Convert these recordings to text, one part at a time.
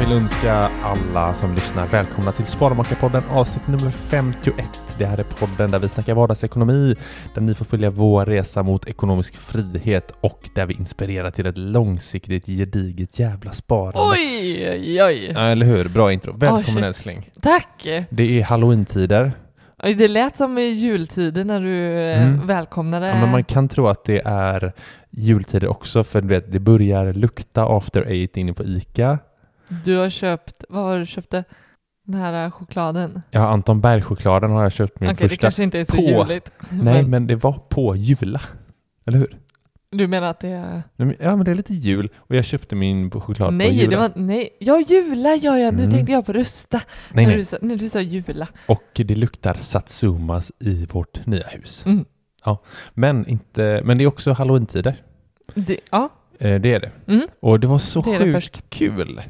Vill önska alla som lyssnar välkomna till Sparmakarpodden avsnitt nummer 51. Det här är podden där vi snackar vardagsekonomi, där ni får följa vår resa mot ekonomisk frihet och där vi inspirerar till ett långsiktigt gediget jävla sparande. Oj, oj, eller hur? Bra intro. Välkommen shit. älskling. Tack! Det är halloween-tider. Det lät som i jultider när du eh, Mm. välkomnade. Ja, men man kan tro att det är jultider också för du vet, det börjar lukta after eight inne på ICA. Du har köpt, vad var det du köpte? Den här eh, chokladen? Ja, Anton Berg-chokladen har jag köpt min Okej, det första. kanske inte är så på- juligt. Nej, men men det var på Jula. Eller hur? du menar att det är... Ja, men det är lite jul och jag köpte min choklad på Nej, Jula. det var... Nej. Ja, jula, ja, ja. Nu Mm. tänkte jag på rusta. Nej, när, nej. Du sa, när du sa jula. Och det luktar Satsumas i vårt nya hus. Mm. Men, inte, men det är också halloween-tider. Det, ja, Eh, det är det. Mm. Och det var så det sjukt kul.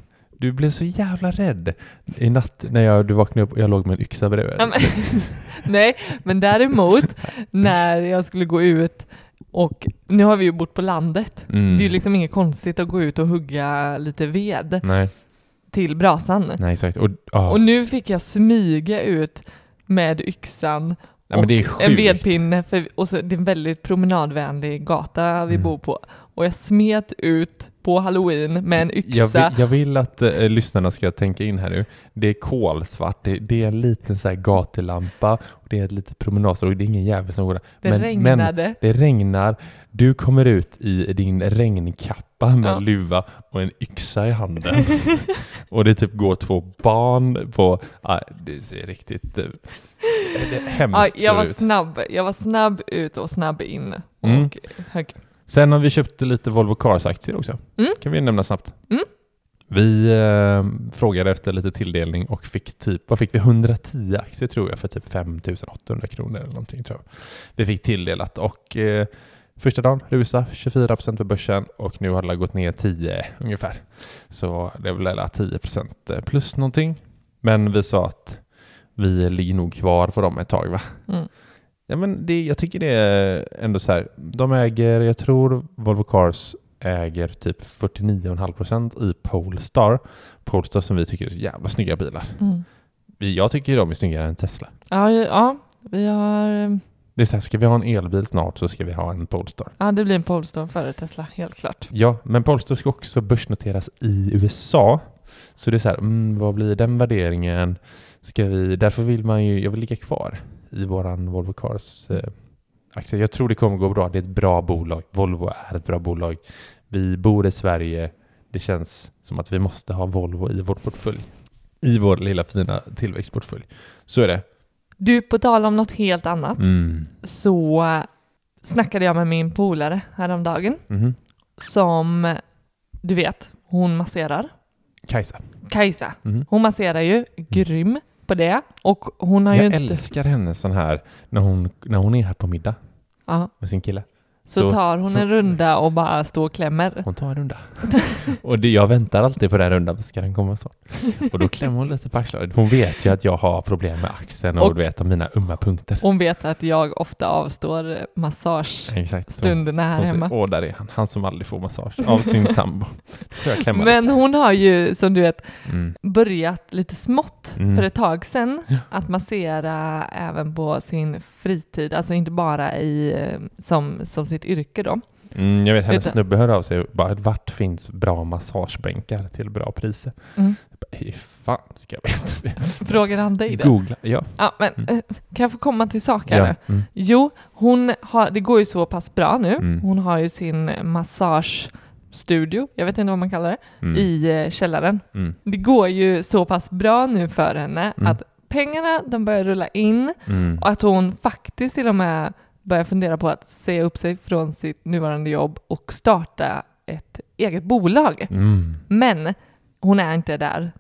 Du blev så jävla rädd i natt när jag, du vaknade upp och jag låg med en yxa bredvid. Ja, men, Nej, men däremot när jag skulle gå ut och nu har vi ju bott på landet. Mm. Det är ju liksom inget konstigt att gå ut och hugga lite ved Nej, till brasan. nej exakt. Och. Och nu fick jag smyga ut med yxan nej, sjukt. en vedpinne, för, och så, det är en väldigt promenadvänlig gata vi Mm. bor på. Och jag smet ut på halloween med en Jag yxa. vill, jag vill att eh, lyssnarna ska tänka in här nu. Det är kolsvart, det, det är en liten så här gatulampa, och det är ett litet promenadstråk det är ingen jävel som går där. det men, regnade. Men det regnar, du kommer ut i din regnkappa med Ja. luva och en yxa i handen. och det typ går två barn på... Ah, det ser riktigt eh, det Ja, hemskt jag, var ut. snabb. jag var snabb ut och snabb in. Och Mm. hög. Sen har vi köpt lite Volvo Cars-aktier också. Mm. kan vi nämna snabbt. Mm. Vi eh, frågade efter lite tilldelning och fick typ, vad fick vi? 110 aktier tror jag för typ 5800 kronor eller någonting tror jag. Vi fick tilldelat och eh, första dagen rusa 24% på börsen och nu har det gått ner 10 ungefär. Så det är väl alla 10% plus någonting. Men vi sa att vi ligger nog kvar på dem ett tag va? Mm. Ja, men det, jag tycker det är ändå så här. De äger, jag tror Volvo Cars äger typ 49,5% i Polestar. Polestar som vi tycker är så jävla snygga bilar. Mm. Jag tycker de är snyggare än Tesla. Ja, ja, vi har... Det är så här, ska vi ha en elbil snart så ska vi ha en Polestar. Ja, det blir en Polestar före Tesla, helt klart. Ja, men Polestar ska också börsnoteras i USA. Så det är så här, mm, vad blir den värderingen? Ska vi, därför vill man ju, jag vill ligga kvar i våran Volvo Cars eh, aktier. Jag tror det kommer gå bra. Det är ett bra bolag. Volvo är ett bra bolag. Vi bor i Sverige. Det känns som att vi måste ha Volvo i vår portfölj. I vår lilla fina tillväxtportfölj. Så är det. Du, på tal om något helt annat, Mm. så snackade jag med min polare häromdagen Mhm. som, du vet, hon masserar. Kajsa. Kajsa, Mhm. hon masserar ju, grym på det. Och hon har Jag ju inte... älskar henne sån här när hon, när hon är här på middag Ja, med sin kille. Så, tar hon så- en runda och bara står och klämmer. Hon tar en runda. och det, jag väntar alltid på den rundan, ska den komma så? Och då klämmer hon lite på axlarna. Hon vet ju att jag har problem med axeln och, Och- vet, om mina ömma punkter. Hon vet att jag ofta avstår massagestunderna Exakt. Så. här Hon säger, hemma. åh där är han, han som aldrig får massage av sin sambo. Men hon har ju, som du vet, lite. Mm. börjat lite smått Mm. för ett tag sedan Ja. att massera även på sin fritid, alltså inte bara i, eh, som, som sitt yrke då. Mm, jag vet, hennes Utan- snubbe hörde av sig bara, vart finns bra massagebänkar till bra priser? Mm. Bara, hur fan ska jag veta? Frågar han dig det? Googla, ja. Ja, men Mm. eh, kan jag få komma till sak här ja. nu? Mm. Jo, hon har, det går ju så pass bra nu. Mm. Hon har ju sin massagestudio, jag vet inte vad man kallar det, Mm. i eh, källaren. Mm. Det går ju så pass bra nu för henne Mm. att pengarna de börjar rulla in Mm. och att hon faktiskt till och med börjar fundera på att säga upp sig från sitt nuvarande jobb och starta ett eget bolag. Mm. Men hon är inte där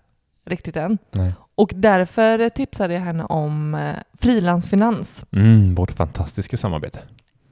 riktigt än. Nej. Och därför tipsade jag henne om eh, frilansfinans. Mm, vårt fantastiska samarbete.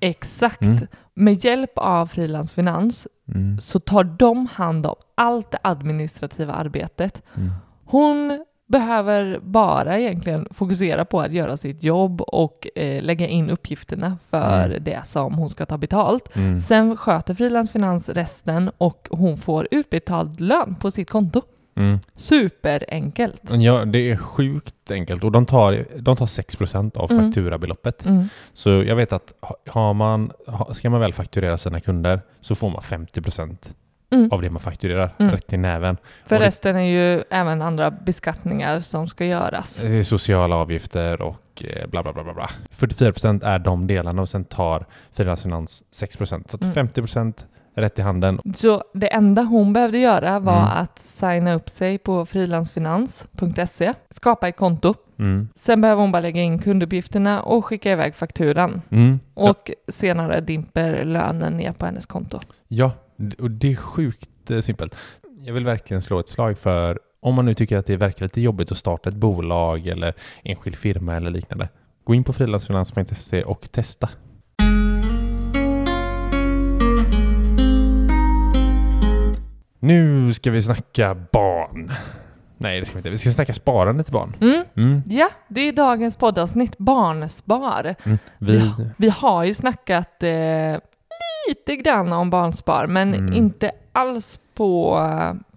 Exakt. Mm. Med hjälp av frilansfinans Mm. så tar de hand om allt det administrativa arbetet. Mm. Hon behöver bara egentligen fokusera på att göra sitt jobb och eh, lägga in uppgifterna för Mm. det som hon ska ta betalt. Mm. Sen sköter frilansfinans resten och hon får utbetald lön på sitt konto. Mm. Superenkelt. Ja, det är sjukt enkelt och de tar, de tar 6% av Mm. fakturabeloppet. Mm. Så jag vet att ha- har man, ska man väl fakturera sina kunder så får man 50% Mm. av det man fakturerar Mm. rätt i näven. För det- resten är ju även andra beskattningar som ska göras. Det är sociala avgifter och eh, bla bla bla bla. bla. 44% är de delarna och sen tar Frilansfinans 6%. Så att Mm. 50% rätt i handen. Så det enda hon behövde göra var Mm. att signa upp sig på frilansfinans.se, skapa ett konto. Mm. Sen behöver hon bara lägga in kunduppgifterna och skicka iväg fakturan. Mm. Ja. Och senare dimper lönen ner på hennes konto. Ja, och det är sjukt eh, simpelt. Jag vill verkligen slå ett slag för om man nu tycker att det verkar lite jobbigt att starta ett bolag eller enskild firma eller liknande. Gå in på frilansfinans.se och testa. Nu ska vi snacka barn. Nej, det ska vi inte. Vi ska snacka sparande till barn. Mm. Mm. Ja, det är dagens poddavsnitt Barnspar. Mm. Vi, Ja. Vi har ju snackat eh, lite grann om barnspar, men Mm. inte alls på,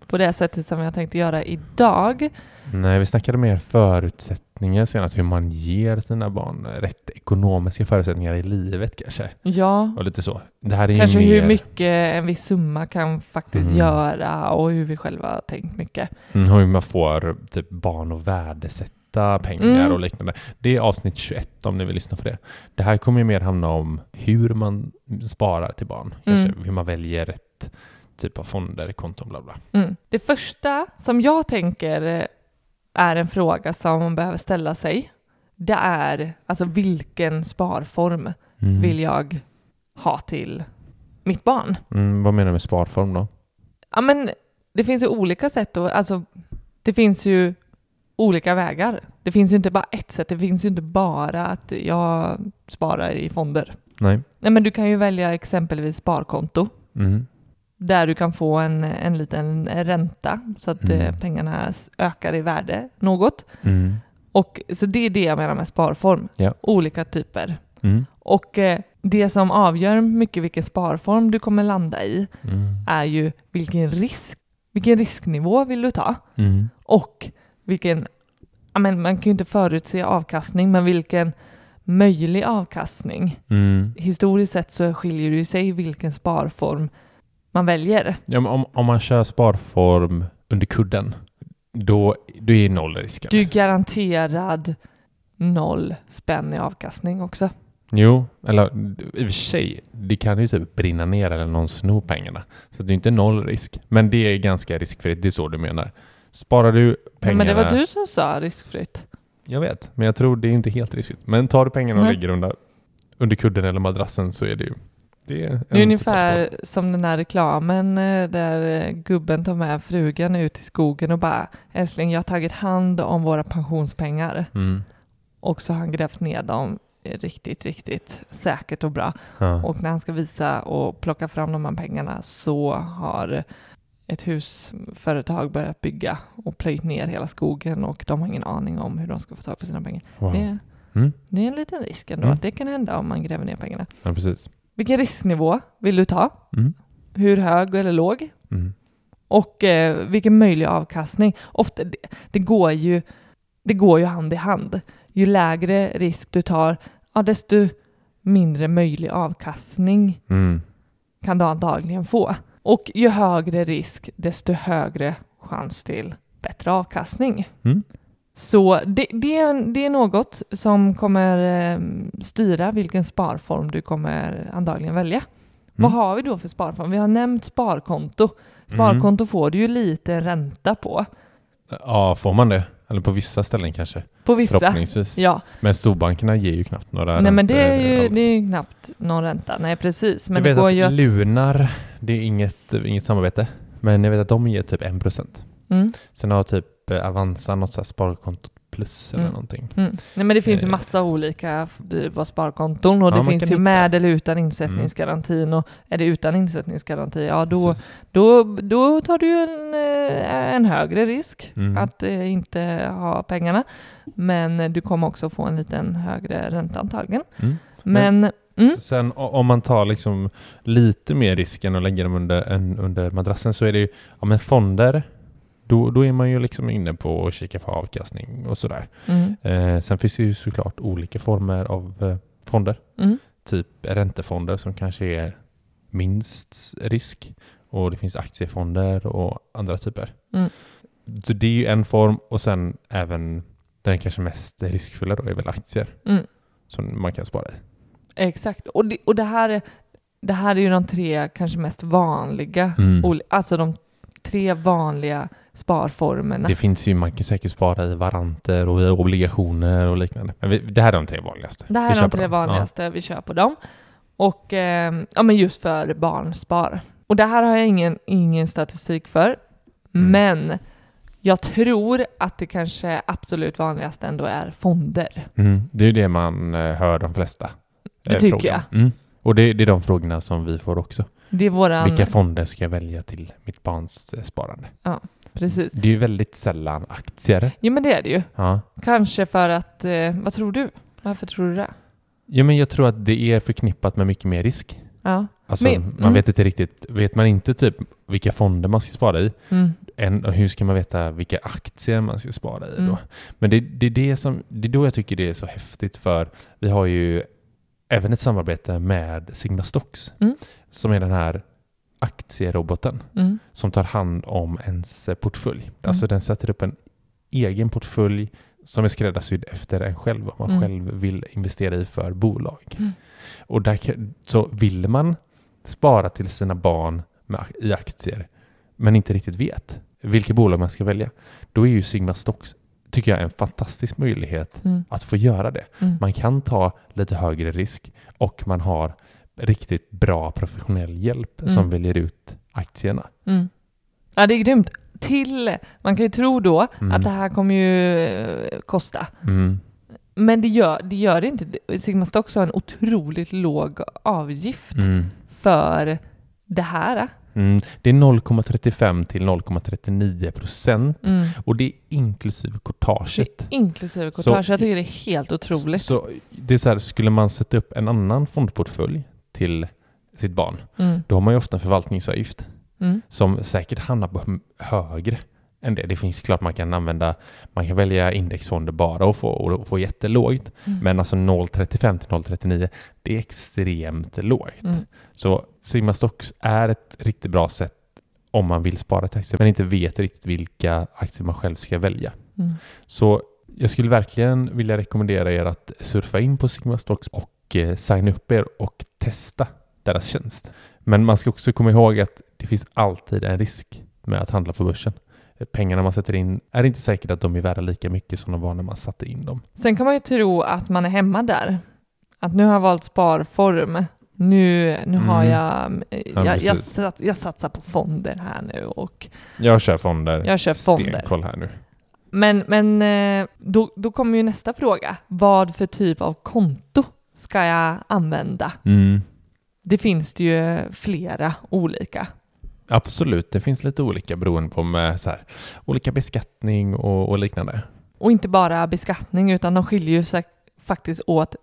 på det sättet som jag tänkte göra idag. Nej, vi snackade mer förutsättningar senast, hur man ger sina barn rätt ekonomiska förutsättningar i livet kanske. Ja, Och lite så. Det här är kanske mer, hur mycket en viss summa kan faktiskt Mm. göra och hur vi själva har tänkt mycket. Mm, hur man får typ barn att värdesätta pengar Mm. och liknande. Det är avsnitt 21 om ni vill lyssna på det. Det här kommer ju mer handla om hur man sparar till barn. Kanske Mm. hur man väljer rätt typ av fonder, konton, bla bla. Mm. Det första som jag tänker är en fråga som man behöver ställa sig. Det är alltså vilken sparform Mm. vill jag ha till mitt barn? Mm, vad menar du med sparform då? Ja, men det finns ju olika sätt och alltså det finns ju olika vägar. Det finns ju inte bara ett sätt. Det finns ju inte bara att jag sparar i fonder. Nej. Nej, men du kan ju välja exempelvis sparkonto Mm. där du kan få en, en liten ränta så att Mm. eh, pengarna ökar i värde något. Mm. Och, så det är det jag menar med sparform. Ja. Olika typer. Mm. Och eh, det som avgör mycket vilken sparform du kommer landa i Mm. är ju vilken risk, vilken risknivå vill du ta? Mm. Och vilken, men man kan ju inte förutse avkastning, men vilken möjlig avkastning. Mm. Historiskt sett så skiljer det ju sig vilken sparform man väljer. Ja, men om, om man kör sparform under kudden, då, då är noll risk. Du är garanterad noll spänn i avkastning också. Jo, eller i och för sig, det kan ju typ brinna ner eller någon snor pengarna. Så det är inte noll risk. Men det är ganska riskfritt, det är så du menar. Sparar du pengarna... Men det var du som sa riskfritt. Jag vet, men jag tror det är inte helt riskfritt. Men tar du pengarna och Nej. lägger under, under kudden eller madrassen så är det ju... Det är, Det är typ ungefär spar. som den här reklamen eh, där eh, gubben tar med frugan ut i skogen och bara älskling jag har tagit hand om våra pensionspengar Mm. och så har han grävt ner dem riktigt, riktigt säkert och bra. Ja. Och när han ska visa och plocka fram de här pengarna så har ett husföretag börjat bygga och plöjt ner hela skogen och de har ingen aning om hur de ska få tag på sina pengar. Wow. Det, Mm. det är en liten risk ändå Mm. att det kan hända om man gräver ner pengarna. ja, precis. Vilken risknivå vill du ta? Mm. Hur hög eller låg? Mm. Och eh, vilken möjlig avkastning. Ofta, det, det, går ju, det går ju hand i hand. Ju lägre risk du tar, ja, desto mindre möjlig avkastning Mm. kan du antagligen få. Och ju högre risk, desto högre chans till bättre avkastning. Mm. Så det, det, är, det är något som kommer eh, styra vilken sparform du kommer antagligen välja. Vad har vi då för sparform? Vi har nämnt sparkonto. Sparkonto får du ju lite ränta på. Ja, får man det? Eller på vissa ställen kanske? På vissa. Förhoppningsvis. Ja, Men storbankerna ger ju knappt några nej men det är, ju, alls. det är ju knappt någon ränta. Nej precis, men jag det vet går att ju att... Lunar, det är inget, inget samarbete. Men jag vet att de ger typ 1%. Mm, Sen har typ eh, Avanza något så här sparkonto plus eller Mm. någonting. mm. Nej men det finns ju Eh. massa olika dyrbara sparkonton och Ja, det finns ju hitta. med eller utan insättningsgarantin och är det utan insättningsgaranti, ja då, Precis. då, då tar du ju en, eh, en högre risk Mm. att eh, inte ha pengarna. Men du kommer också få en liten högre ränta antagligen. Mm. Men, mm, Så Sen om man tar liksom lite mer risken och lägger dem under, en, under madrassen så är det ju, ja men fonder, då, då är man ju liksom inne på att kika på avkastning och sådär. Mm. Eh, sen finns det ju såklart olika former av eh, fonder. Mm. Typ räntefonder som kanske är minst risk. Och det finns aktiefonder och andra typer. Mm. Så det är ju en form och sen även den kanske mest riskfulla då är väl aktier. Mm. Som man kan spara i. Exakt. Och, det, och det, här, är- det här är ju de tre kanske mest vanliga, Mm. alltså de tre vanliga sparformerna. Det finns ju, man kan säkert spara i varanter och i obligationer och liknande. Men vi, det här är de tre vanligaste. Det här är de tre dem. Ja. vanligaste, vi kör på dem. Och eh, ja, men just för barnspar. Och det här har jag ingen, ingen statistik för. Mm. Men jag tror att det kanske absolut vanligaste ändå är fonder. Mm, det är ju det man eh, hör de flesta Det eh, tycker fråga om. jag. Mm. Och det, det är de frågorna som vi får också. Det är våran... Vilka fonder ska jag välja till mitt barns eh, sparande? Precis. Det är ju väldigt sällan aktier. Jo men det är det ju. Ja. Kanske för att, eh, vad tror du? Varför tror du det? ja, men jag tror att det är förknippat med mycket mer risk. Ja. Alltså, Men- man mm. vet inte riktigt, vet man inte typ vilka fonder man ska spara i, Mm. än, hur ska man veta vilka aktier man ska spara i då? Mm. Men det, det, är det, som, det är då jag tycker det är så häftigt för vi har ju även ett samarbete med Sigma Stocks Mm. som är den här aktieroboten Mm. som tar hand om ens eh, portfölj. Alltså den sätter upp en egen portfölj som är skräddarsydd efter en själv, vad man Mm. själv vill investera i för bolag. Mm. Och där, så vill man spara till sina barn med, i aktier men inte riktigt vet vilka bolag man ska välja, då är ju Sigma Stocks, tycker jag, en fantastisk möjlighet Mm. att få göra det. Mm. Man kan ta lite högre risk och man har riktigt bra professionell hjälp Mm. som väljer ut aktierna. Mm. Ja, det är grymt. Till, man kan ju tro då Mm. att det här kommer ju eh, kosta. Mm. Men det gör det, gör det inte. Sigma Stocks har en otroligt låg avgift Mm. för det här. Mm. Det är 0,35 till 0,39 procent Mm. och det är inklusive courtaget. Inklusive Så- courtage. Jag tycker det är helt otroligt. Så det är så här, skulle man sätta upp en annan fondportfölj till sitt barn, Mm. då har man ju ofta en förvaltningsavgift Mm. som säkert hamnar på högre än det. Det finns klart man kan använda, man kan välja indexfonder bara och få, och få jättelågt. Mm. Men alltså 0,35 till 0,39, det är extremt lågt. Mm. Så Sigma Stocks är ett riktigt bra sätt om man vill spara till aktier men inte vet riktigt vilka aktier man själv ska välja. Mm. Så jag skulle verkligen vilja rekommendera er att surfa in på Sigma Stocks och eh, signa upp er och testa deras tjänst. Men man ska också komma ihåg att det finns alltid en risk med att handla på börsen. Pengarna man sätter in är inte säkert att de är värda lika mycket som de var när man satte in dem. Sen kan man ju tro att man är hemma där. Att nu har jag valt sparform. Nu, nu har Mm. jag, Ja, jag, jag, jag satsar på fonder här nu och Jag kör fonder. jag kör fonder. Stenkoll här nu. Men, men eh, då, då kommer ju nästa fråga. Vad för typ av konto ska jag använda? Mm. Det finns det ju flera olika. Absolut, det finns lite olika beroende på med så här, olika beskattning och, och liknande. Och inte bara beskattning utan de skiljer ju sig faktiskt åt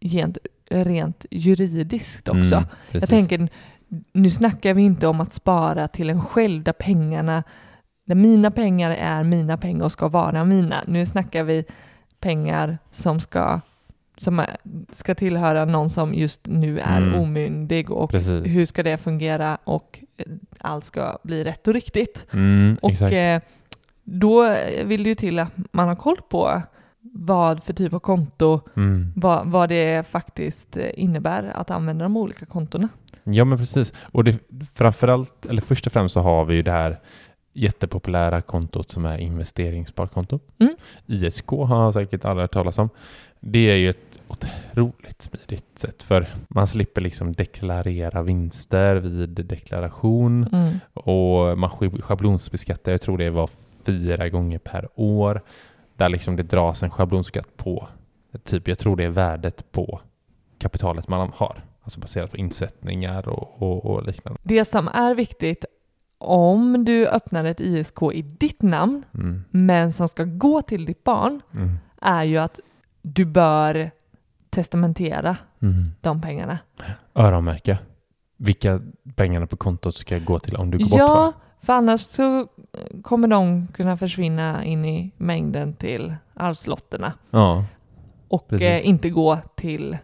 rent, rent juridiskt också. Mm, Jag tänker, nu snackar vi inte om att spara till en själv där pengarna, där mina pengar är mina pengar och ska vara mina. Nu snackar vi pengar som ska, som ska tillhöra någon som just nu är Mm. omyndig och Precis. hur ska det fungera och eh, allt ska bli rätt och riktigt. Mm, Och eh, då vill det ju till att man har koll på vad för typ av konto, Mm. vad, vad det faktiskt eh, innebär att använda de olika kontona. Ja men precis. Och det, framförallt, eller först och främst så har vi ju det här jättepopulära kontot som är investeringssparkonto. Mm. ISK har säkert alla hört talas om. Det är ju ett otroligt smidigt sätt för man slipper liksom deklarera vinster vid deklaration Mm. och man sch- schablonsbeskattar, jag tror det var fyra gånger per år, där liksom det dras en schablonskatt på, typ jag tror det är värdet på kapitalet man har, alltså baserat på insättningar och, och, och liknande. Det som är viktigt om du öppnar ett ISK i ditt namn, Mm. men som ska gå till ditt barn, Mm. är ju att du bör testamentera Mm. de pengarna. Öronmärka vilka pengarna på kontot ska gå till om du går bort Ja? För annars så eh, kommer de kunna försvinna in i mängden till arvslotterna Ja, och Precis. eh, inte gå till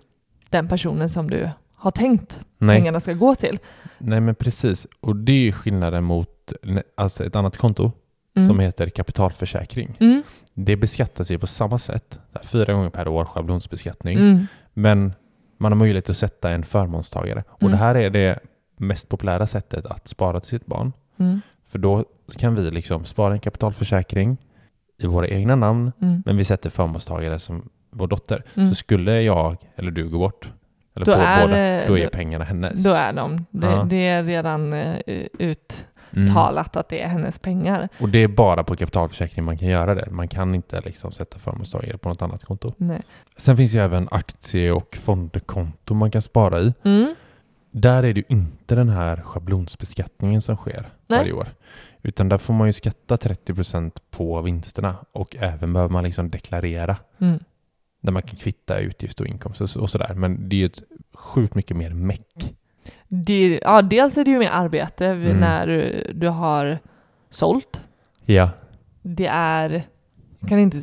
den personen som du har tänkt nej. pengarna ska gå till. nej men precis. Och det är ju skillnaden mot alltså ett annat konto Mm. som heter kapitalförsäkring. Mm. Det beskattas ju på samma sätt, fyra gånger per år schablonsbeskattning. Mm. Men man har möjlighet att sätta en förmånstagare. Och Mm. det här är det mest populära sättet att spara till sitt barn. Mm. För då kan vi liksom spara en kapitalförsäkring i våra egna namn, Mm. men vi sätter förmånstagare som vår dotter. Så skulle jag eller du gå bort, eller Då på är, båda, då är pengarna hennes. Då är de. Det, Ja. det är redan eh, Mm. uttalat att det är hennes pengar. Och det är bara på kapitalförsäkring man kan göra det. Man kan inte liksom sätta förmånstagare på något annat konto. Nej. Sen finns ju även aktie och fondkonto man kan spara i. Mm. Där är det ju inte den här schablonsbeskattningen som sker Nej. varje år. Utan där får man ju skatta 30% på vinsterna och även behöver man liksom deklarera Mm. Där man kan kvitta utgift och inkomst och, så- och sådär. Men det är ju ett sjukt mycket mer meck. Det, ja, dels är det ju mer arbete Mm. när du, du har sålt. Ja. Det är, kan inte,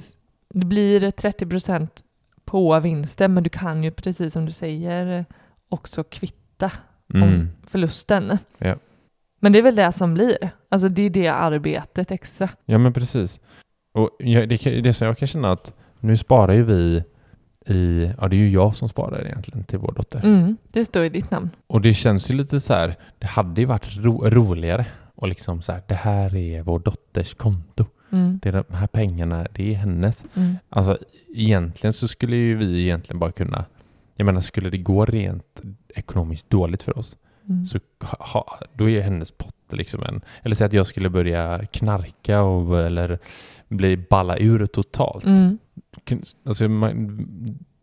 det blir 30% på vinsten, men du kan ju precis som du säger också kvitta Mm. om förlusten. Ja. Men det är väl det som blir. Alltså det är det arbetet extra. Ja men precis. Och jag, det, det som jag kan känna att nu sparar ju vi i, ja det är ju jag som sparar egentligen till vår dotter. Mm, det står i ditt namn. Och det känns ju lite så här, det hade ju varit ro, roligare och liksom så här, det här är vår dotters konto. Mm, Det är de här pengarna, det är hennes. mm, Alltså egentligen så skulle ju vi egentligen bara kunna, jag menar skulle det gå rent ekonomiskt dåligt för oss mm. så ha, då är hennes pott liksom en, eller säg att jag skulle börja knarka och, eller bli balla ur totalt. Mm, Alltså, man,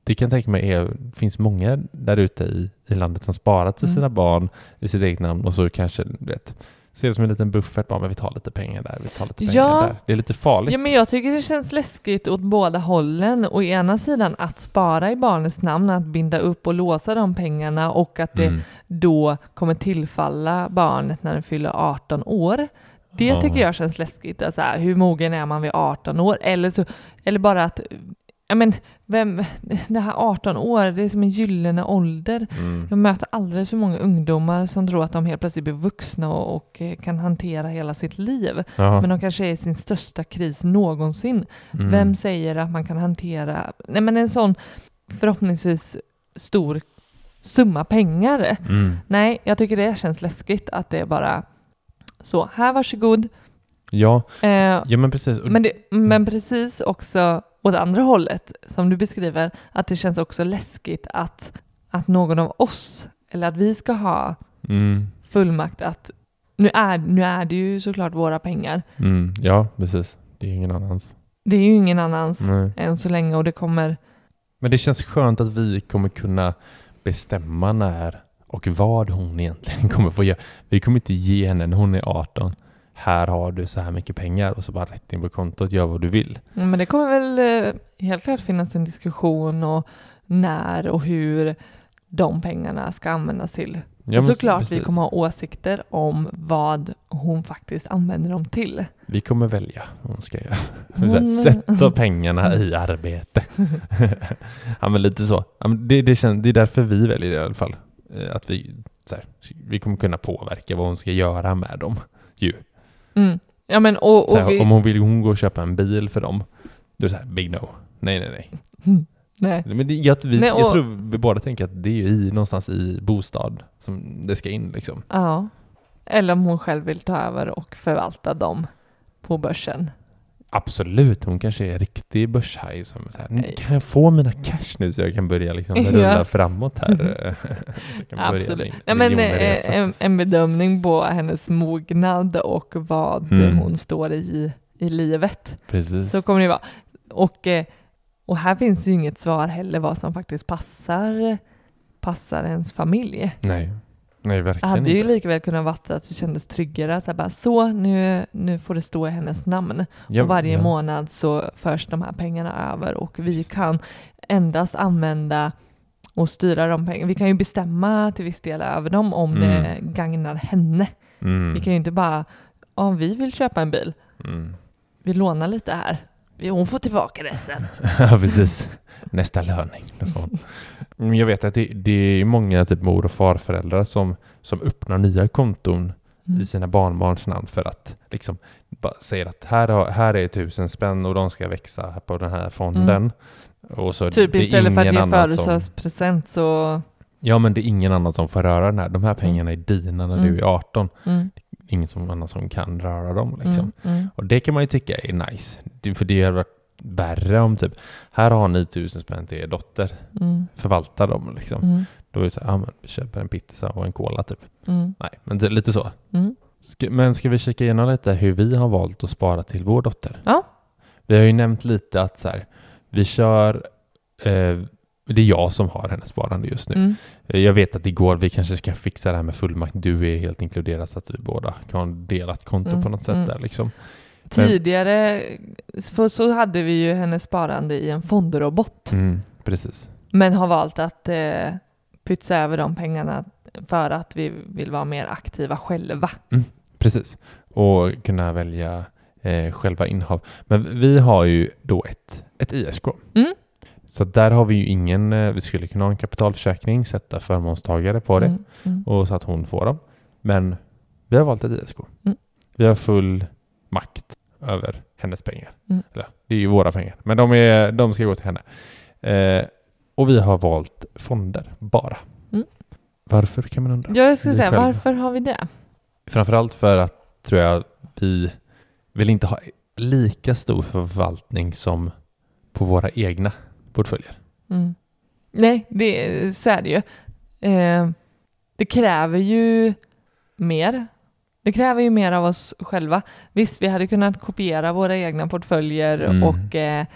det kan jag tänka mig är, finns många där ute i, i landet som sparat till Mm. sina barn i sitt eget namn och så kanske, vet, ser det som en liten buffert, bara, men vi tar lite pengar där, vi tar lite pengar Ja. där. Det är lite farligt. Ja, men jag tycker det känns läskigt åt båda hållen. Å ena sidan att spara i barnets namn, att binda upp och låsa de pengarna och att det Mm. då kommer tillfalla barnet när det fyller 18 år. Det tycker jag känns läskigt. Alltså, hur mogen är man vid 18 år? Eller, så, eller bara att, ja men, vem, det här 18 år, det är som en gyllene ålder. Mm. Jag möter alldeles för många ungdomar som tror att de helt plötsligt blir vuxna och, och kan hantera hela sitt liv. Ja. Men de kanske är i sin största kris någonsin. Mm. Vem säger att man kan hantera nej men en sån förhoppningsvis stor summa pengar? Mm. Nej, jag tycker det känns läskigt att det är bara så, här varsågod. Ja, Eh, ja men precis. Men, det, men precis också åt andra hållet, som du beskriver, att det känns också läskigt att, att någon av oss, eller att vi ska ha mm. fullmakt att nu är, nu är det ju såklart våra pengar. Mm. Ja, precis. Det är ingen annans. Det är ju ingen annans Nej. än så länge och det kommer Men det känns skönt att vi kommer kunna bestämma när och vad hon egentligen kommer få göra. Vi kommer inte ge henne när hon är 18. Här har du så här mycket pengar och så bara rätt in på kontot, gör vad du vill. Ja, men det kommer väl eh, helt klart finnas en diskussion och när och hur de pengarna ska användas till. Ja, men Såklart vi precis. kommer ha åsikter om vad hon faktiskt använder dem till. Vi kommer välja vad hon ska göra. Hon- Så här, Sätta pengarna i arbete. ja men lite så. Det, det, känns, det är därför vi väljer det i alla fall. Eh, Att vi, här, vi kommer kunna påverka vad hon ska göra med dem. Ju. Mm. Ja, men och, här, och vi, Om hon vill hon gå och köpa en bil för dem, då är det så här, big no. Nej, nej, nej. nej. Men det, jag, vi, Nej, jag och- tror vi båda tänker att det är i, någonstans i bostad som det ska in liksom. Ja. Eller om hon själv vill ta över och förvalta dem på börsen. Absolut, hon kanske är riktig börshaj som så här, kan jag få mina cash nu så jag kan börja liksom Ja. rulla framåt här? Absolut. Nej, men, eh, en, en bedömning på hennes mognad och vad Mm. hon står i i livet. Precis. Så kommer det vara. Och, eh, och här finns ju inget svar heller vad som faktiskt passar, passar ens familj. Nej, nej verkligen hade ju inte. lika väl kunnat vara att det kändes tryggare. Så, bara, så nu, nu får det stå i hennes namn. Ja, och varje ja. månad så förs de här pengarna över och vi kan endast använda och styra de pengarna. Vi kan ju bestämma till viss del över dem om det gagnar henne. Mm. Vi kan ju inte bara om vi vill köpa en bil, Mm. vi lånar lite här. Vi- Hon får tillbaka det sen. Ja, precis. Nästa löning. Men Jag vet att det, det är många typ mor och farföräldrar som, som öppnar nya konton Mm. i sina barnbarns namn för att liksom säger att här, har, här är tusen spänn och de ska växa på den här fonden. Och så Typ istället för att ge födelsedagspresent så... Ja, men det är ingen annan som får röra den här. De här pengarna är dina när Mm. du är 18. Mm, Ingen som, annan som kan röra dem. Liksom. mm, mm, Och det kan man ju tycka är nice. För det varit värre om typ, här har ni tusen spänn till er dotter. mm, Förvalta dem liksom. mm, Då är det så här, ja men vi köper en pizza och en cola typ. mm, Nej, men det, lite så. mm. Ska, men ska vi kika igenom lite hur vi har valt att spara till vår dotter? Ja. Vi har ju nämnt lite att så här, vi kör, eh, det är jag som har hennes sparande just nu. Mm. Eh, Jag vet att igår, vi kanske ska fixa det här med fullmakt. Du är helt inkluderad så att vi båda kan ha delat konto Mm, på något sätt mm. där liksom. Tidigare för så hade vi ju hennes sparande i en fondrobot. Mm, precis. Men har valt att eh, pytsa över de pengarna för att vi vill vara mer aktiva själva. Precis. Och kunna välja eh, själva innehav. Men vi har ju då ett, ett ISK. Mm. Så där har vi ju ingen, eh, vi skulle kunna ha en kapitalförsäkring, sätta förmånstagare på det Mm, mm, och så att hon får dem. Men vi har valt ett ISK. Mm. Vi har full makt över hennes pengar. Mm. Eller, det är ju våra pengar, men de, är, de ska gå till henne. Eh, och vi har valt fonder bara. Mm. Varför kan man undra? Jag skulle Vi säga, själva. varför har vi det? Framförallt för att, tror jag, vi vill inte ha lika stor förvaltning som på våra egna portföljer. Mm. Nej, det, så är det ju. Eh, det kräver ju mer. Det kräver ju mer av oss själva. Visst, vi hade kunnat kopiera våra egna portföljer Mm. och eh,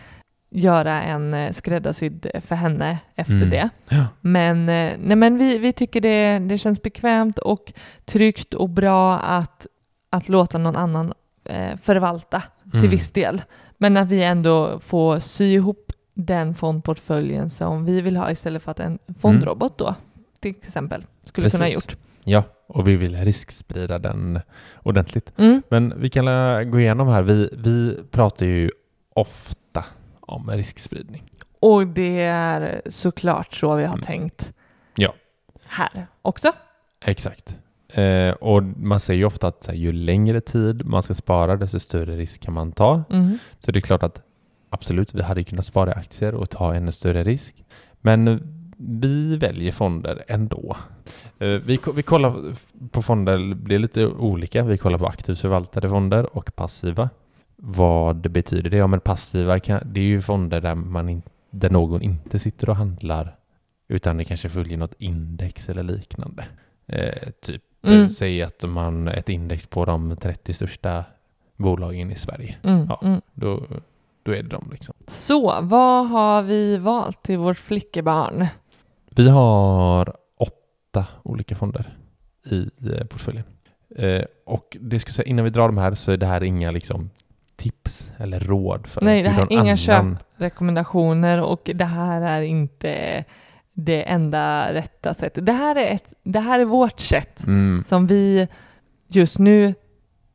göra en eh, skräddarsydd för henne efter Mm. det. Ja. Men, eh, nej, men vi, vi tycker det, det känns bekvämt och tryggt och bra att, att låta någon annan eh, förvalta till Mm. viss del. Men att vi ändå får sy ihop den fondportföljen som vi vill ha istället för att en fondrobot då till exempel skulle kunna ha Precis. gjort. Ja, och vi vill risksprida den ordentligt. Mm. Men vi kan gå igenom här. Vi, vi pratar ju ofta om riskspridning. Och det är såklart så vi har Mm. tänkt Ja. här också. Exakt. Eh, och man säger ju ofta att här, ju längre tid man ska spara, desto större risk kan man ta. Mm. Så det är klart att absolut, vi hade kunnat spara i aktier och ta ännu större risk. Men vi väljer fonder ändå. Eh, Vi, vi kollar på fonder, det blir lite olika. Vi kollar på aktivt förvaltade fonder och passiva. Vad betyder det? Ja, men passiva kan, det är ju fonder där, man in, där någon inte sitter och handlar utan det kanske följer något index eller liknande. Eh, typ, Mm. säg att man ett index på de 30 största bolagen i Sverige. Mm. Ja. Mm. Då, då är det de liksom. Så, vad har vi valt till vårt flickebarn? Vi har åtta olika fonder i eh, portföljen. Eh, och det ska säga, innan vi drar de här så är det här inga liksom tips eller råd för Nej, det här är inga annan... köp. Rekommendationer och det här är inte det enda rätta sättet. Det här är, ett, det här är vårt sätt Mm, som vi just nu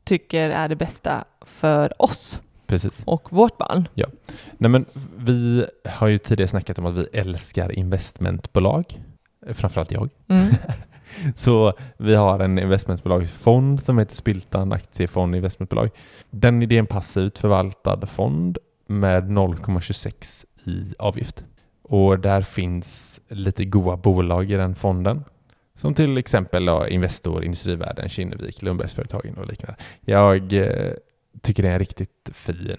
tycker är det bästa för oss precis. och vårt barn. Nej, men vi har ju tidigare snackat om att vi älskar investmentbolag. Framförallt jag. Mm. Så vi har en investmentbolagsfond som heter Spiltan Aktiefond Investmentbolag. Den är en passivt förvaltad fond med 0,26 i avgift. Och där finns lite goda bolag i den fonden. Som till exempel ja, Investor, Industrivärden, Kinnevik, Lundbergsföretagen och liknande. Jag eh, tycker det är en riktigt fin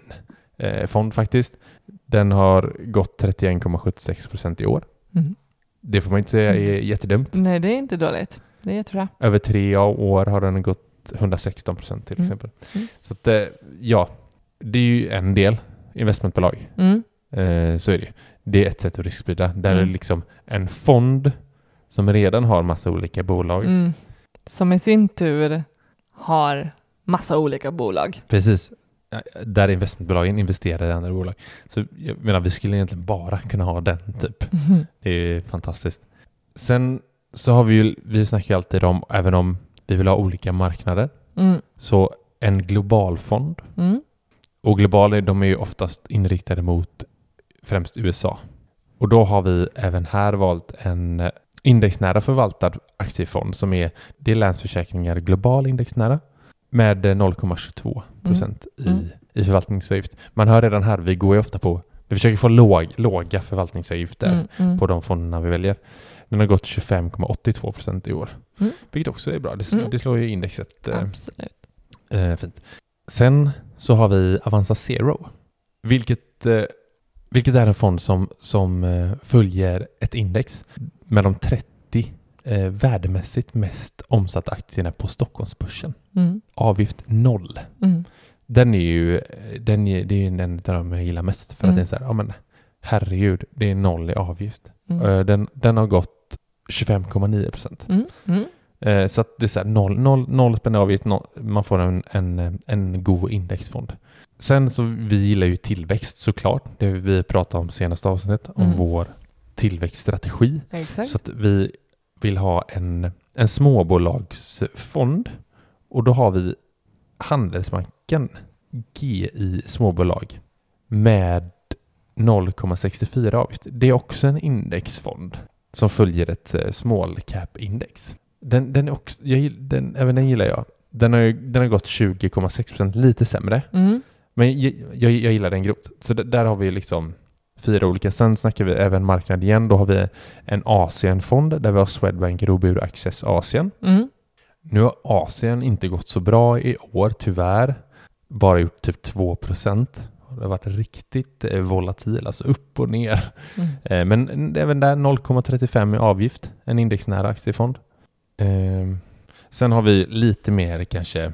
eh, fond faktiskt. Den har gått 31,76 procent i år. Mm. Det får man inte säga är jättedumt. Nej, det är inte dåligt. Det är jättebra. Över tre år har den gått 116 procent till Mm. exempel. Mm. Så att, eh, ja, det är ju en del investmentbolag. Mm. Eh, så är det ju. Det är ett sätt att risksprida. Där är Mm. det liksom en fond som redan har massa olika bolag. Mm. Som i sin tur har massa olika bolag. Precis. Där investmentbolagen investerar i andra bolag. Så jag menar, vi skulle egentligen bara kunna ha den typ. Mhm. Det är fantastiskt. Sen så har vi ju, vi snackar ju alltid om, även om vi vill ha olika marknader, Mm. så en global fond. Mm. Och globala, de är ju oftast inriktade mot främst USA. Och då har vi även här valt en eh, indexnära förvaltad aktiefond som är, det är Länsförsäkringar Global indexnära med eh, 0,22 procent Mm. i, i förvaltningsavgift. Man hör redan här, vi går ju ofta på, vi försöker få låg, låga förvaltningsavgifter Mm. Mm. på de fonderna vi väljer. Den har gått 25,82 procent i år. Mm. Vilket också är bra. Det, Mm. det slår ju indexet eh, Absolut. eh, fint. Sen så har vi Avanza Zero. Vilket, eh, vilket är en fond som, som eh, följer ett index med de 30 eh, värdemässigt mest omsatta aktierna på Stockholmsbörsen. Mm. Avgift noll. Mm. Den är ju den är, det är en av de jag gillar mest. För att Mm. det är så här, ja men herregud, det är noll i avgift. Mm. Eh, Den, den har gått 25,9 procent. Mm. Mm. Eh, Så att det är så här, noll, noll, noll spänn avgift, noll, man får en, en, en god indexfond. Sen så, vi gillar ju tillväxt såklart. Det vi pratade om senaste avsnittet, om vår tillväxtstrategi. Exakt. Så att vi vill ha en, en småbolagsfond och då har vi Handelsbanken GI småbolag med 0,64 avgift. Det är också en indexfond som följer ett eh, small cap index. Den, den är också, jag, den, även den gillar jag. Den har, den har gått 20,6% lite sämre. Mm. Men jag, jag, jag gillar den grovt. Så där har vi liksom fyra olika. Sen snackar vi även marknad igen. Då har vi en Asienfond där vi har Swedbank Robur Access Asien. Mm. Nu har Asien inte gått så bra i år, tyvärr. Bara gjort typ 2 procent. Det har varit riktigt eh, volatil, alltså upp och ner. Mm. Eh, Men även där 0,35 i avgift, en indexnära aktiefond. Eh, Sen har vi lite mer kanske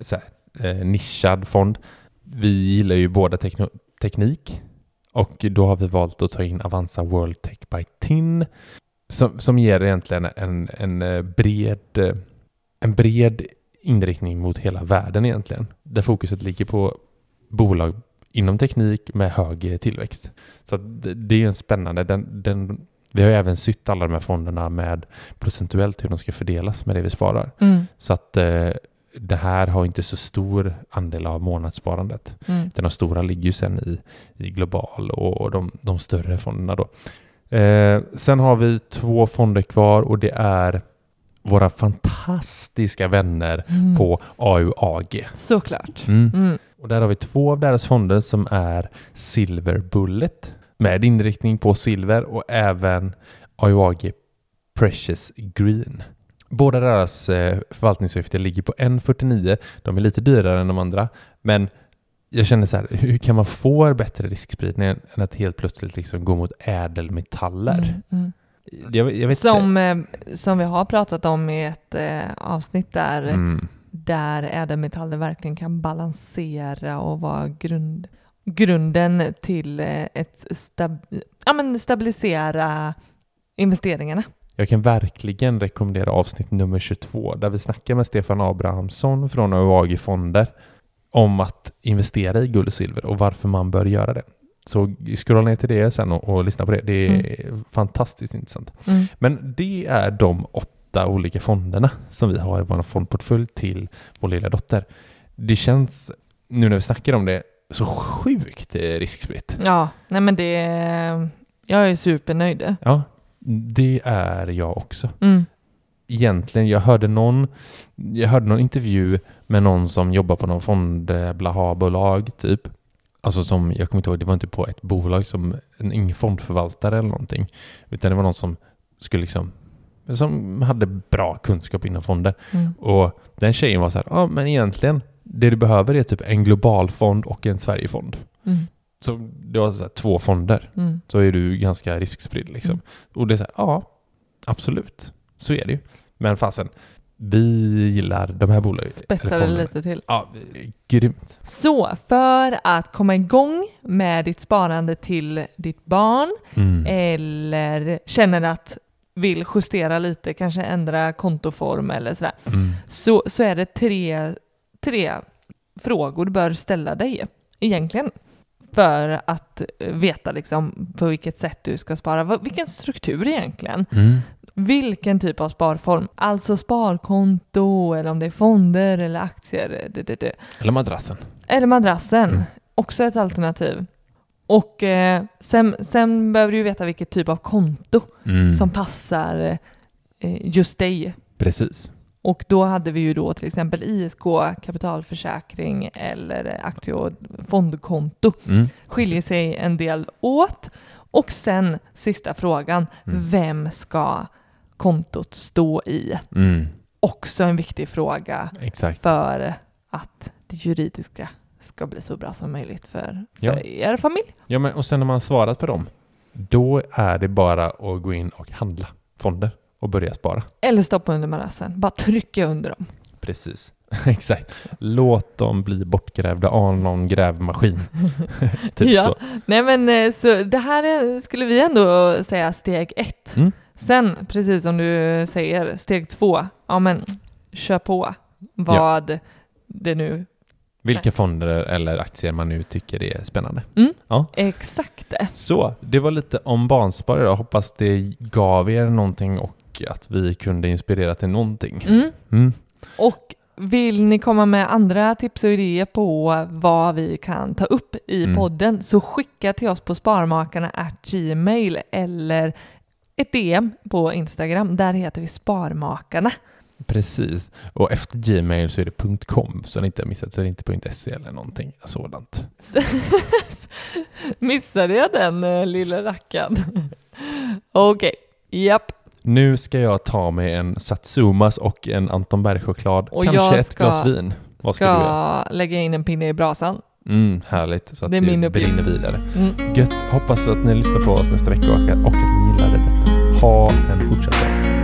så här, eh, nischad fond. Vi gillar ju båda teknik och då har vi valt att ta in Avanza World Tech by TIN som, som ger egentligen en, en eh, bred eh, en bred inriktning mot hela världen egentligen. Där fokuset ligger på bolag inom teknik med hög tillväxt. Så det, det är en spännande. Den, den, vi har även sytt alla de här fonderna med procentuellt hur de ska fördelas med det vi sparar. Mm. Så att eh, det här har inte så stor andel av månadssparandet. Mm. Utan de stora ligger ju sen i, i global och de, de större fonderna då. Eh, sen har vi två fonder kvar och det är våra fantastiska vänner Mm. på AUAG. Såklart. Mm. Mm. Och där har vi två av deras fonder som är Silver Bullet med inriktning på silver och även AUAG Precious Green. Båda deras eh, förvaltningsavgifter ligger på 1,49. De är lite dyrare än de andra, men jag känner så här, hur kan man få bättre riskspridning än att helt plötsligt liksom gå mot ädelmetaller? Mm. Mm. Jag, jag Som, eh, som vi har pratat om i ett eh, avsnitt där. Mm. där ädelmetaller verkligen kan balansera och vara grund, grunden till eh, ett stab, ja, men stabilisera investeringarna. Jag kan verkligen rekommendera avsnitt nummer 22 där vi snackar med Stefan Abrahamsson från AUAG Fonder om att investera i guld och silver och varför man bör göra det. Så scrolla ner till det sen och, och lyssna på det. Det är fantastiskt intressant. Mm. Men det är de åtta olika fonderna som vi har i vår fondportfölj till vår lilla dotter. Det känns, nu när vi snackar om det, så sjukt eh, riskspritt. Ja, nej men det... Jag är supernöjd. Ja, det är jag också. Mm. egentligen, jag hörde någon, jag hörde någon intervju med någon som jobbar på någon fond, eh, blaha-bolag typ. Alltså som, jag kommer inte ihåg, det var inte på ett bolag som, en, ingen fondförvaltare eller någonting. Utan det var någon som skulle liksom, som hade bra kunskap inom fonder. Mm. Och den tjejen var så här, ja men egentligen, det du behöver är typ en global fond och en Sverigefond. Mm. Så du har så här, två fonder Mm. så är du ganska riskspridd liksom. Mm. Och det är så här, ja, absolut. Så är det ju. Men fasen, vi gillar de här bolagen. Spetsar det lite till. Ja, grymt. Så för att komma igång med ditt sparande till ditt barn Mm. eller känner att vill justera lite, kanske ändra kontoform eller sådär, Mm. så, så är det tre, tre frågor du bör ställa dig egentligen för att veta liksom på vilket sätt du ska spara, vilken struktur egentligen. Mm. vilken typ av sparform. Alltså sparkonto eller om det är fonder eller aktier. Det, det, det. Eller madrassen. Eller madrassen. Mm. Också ett alternativ. Och eh, sen, sen behöver du ju veta vilket typ av konto Mm. som passar eh, just dig. Precis. Och då hade vi ju då till exempel ISK, kapitalförsäkring eller aktie och fondkonto. Mm. Skiljer sig en del åt. Och sen sista frågan, Mm. vem ska kontot stå i? Mm. Också en viktig fråga Exakt. för att det juridiska ska bli så bra som möjligt för, för Ja. er familj. Ja, men och sen när man svarat på dem, då är det bara att gå in och handla fonder och börja spara. Eller stoppa under madrassen. Bara trycka under dem. Precis. Exakt. Låt dem bli bortgrävda av någon grävmaskin. typ Ja. så. Nej men eh, så det här är, skulle vi ändå säga steg ett. Mm. Sen, precis som du säger, steg två, ja men kör på vad det nu Vilka fonder eller aktier man nu tycker är spännande. exakt är. Så, det var lite om barnspar idag. Hoppas det gav er någonting och att vi kunde inspirera till någonting. Mm. Mm. Och vill ni komma med andra tips och idéer på vad vi kan ta upp i Mm. podden så skicka till oss på sparmakarna gmail eller ett DM på Instagram. Där heter vi Sparmakarna. Precis. Och efter Gmail så är det .com så ni inte har missat så är det inte .se eller någonting sådant. Så- Missade jag den eh, lilla rackaren? Okej, japp. Nu ska jag ta mig en Satsumas och en Anton Berg-choklad. Kanske jag ett ska- glas vin. Vad ska, du göra? Ska lägga in en pinne i brasan. Mm, härligt. Så att Det är min uppgift. brinner vidare. Mm. Gött. Hoppas att ni lyssnar på oss nästa vecka och att ni gillade detta. Ha en fortsatt dag.